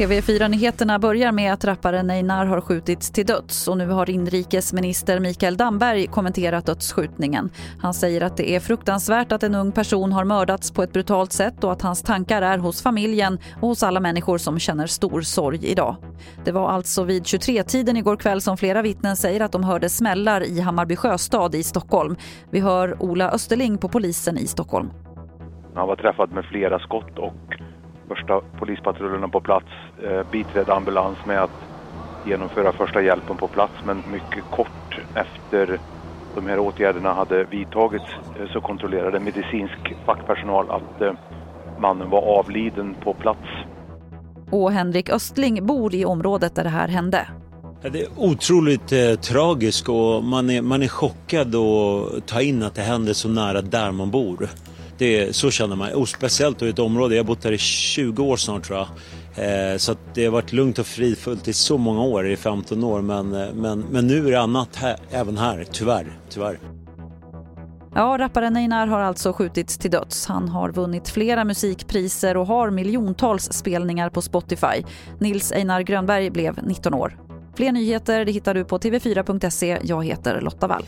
TV4-nyheterna börjar med att rapparen Einar har skjutits till döds och nu har inrikesminister Mikael Damberg kommenterat dödsskjutningen. Han säger att det är fruktansvärt att en ung person har mördats på ett brutalt sätt och att hans tankar är hos familjen och hos alla människor som känner stor sorg idag. Det var alltså vid 23-tiden igår kväll som flera vittnen säger att de hörde smällar i Hammarby sjöstad i Stockholm. Vi hör Ola Österling på polisen i Stockholm. Han var träffad med flera skott och första polispatrullerna på plats eh, biträdde ambulans med att genomföra första hjälpen på plats men mycket kort efter de här åtgärderna hade vidtagits eh, så kontrollerade medicinsk fackpersonal att eh, mannen var avliden på plats. Och Henrik Östling bor i området där det här hände. Det är otroligt eh, tragiskt och man är, man är chockad att ta in att det händer så nära där man bor. Det, så känner man. Och speciellt i ett område, jag har bott här i 20 år snart tror jag. Eh, så det har varit lugnt och fridfullt i så många år, i 15 år. Men, eh, men, men nu är det annat här, även här, tyvärr. tyvärr. Ja, rapparen Einar har alltså skjutits till döds. Han har vunnit flera musikpriser och har miljontals spelningar på Spotify. Nils Einar Grönberg blev 19 år. Fler nyheter det hittar du på tv4.se. Jag heter Lotta Wall.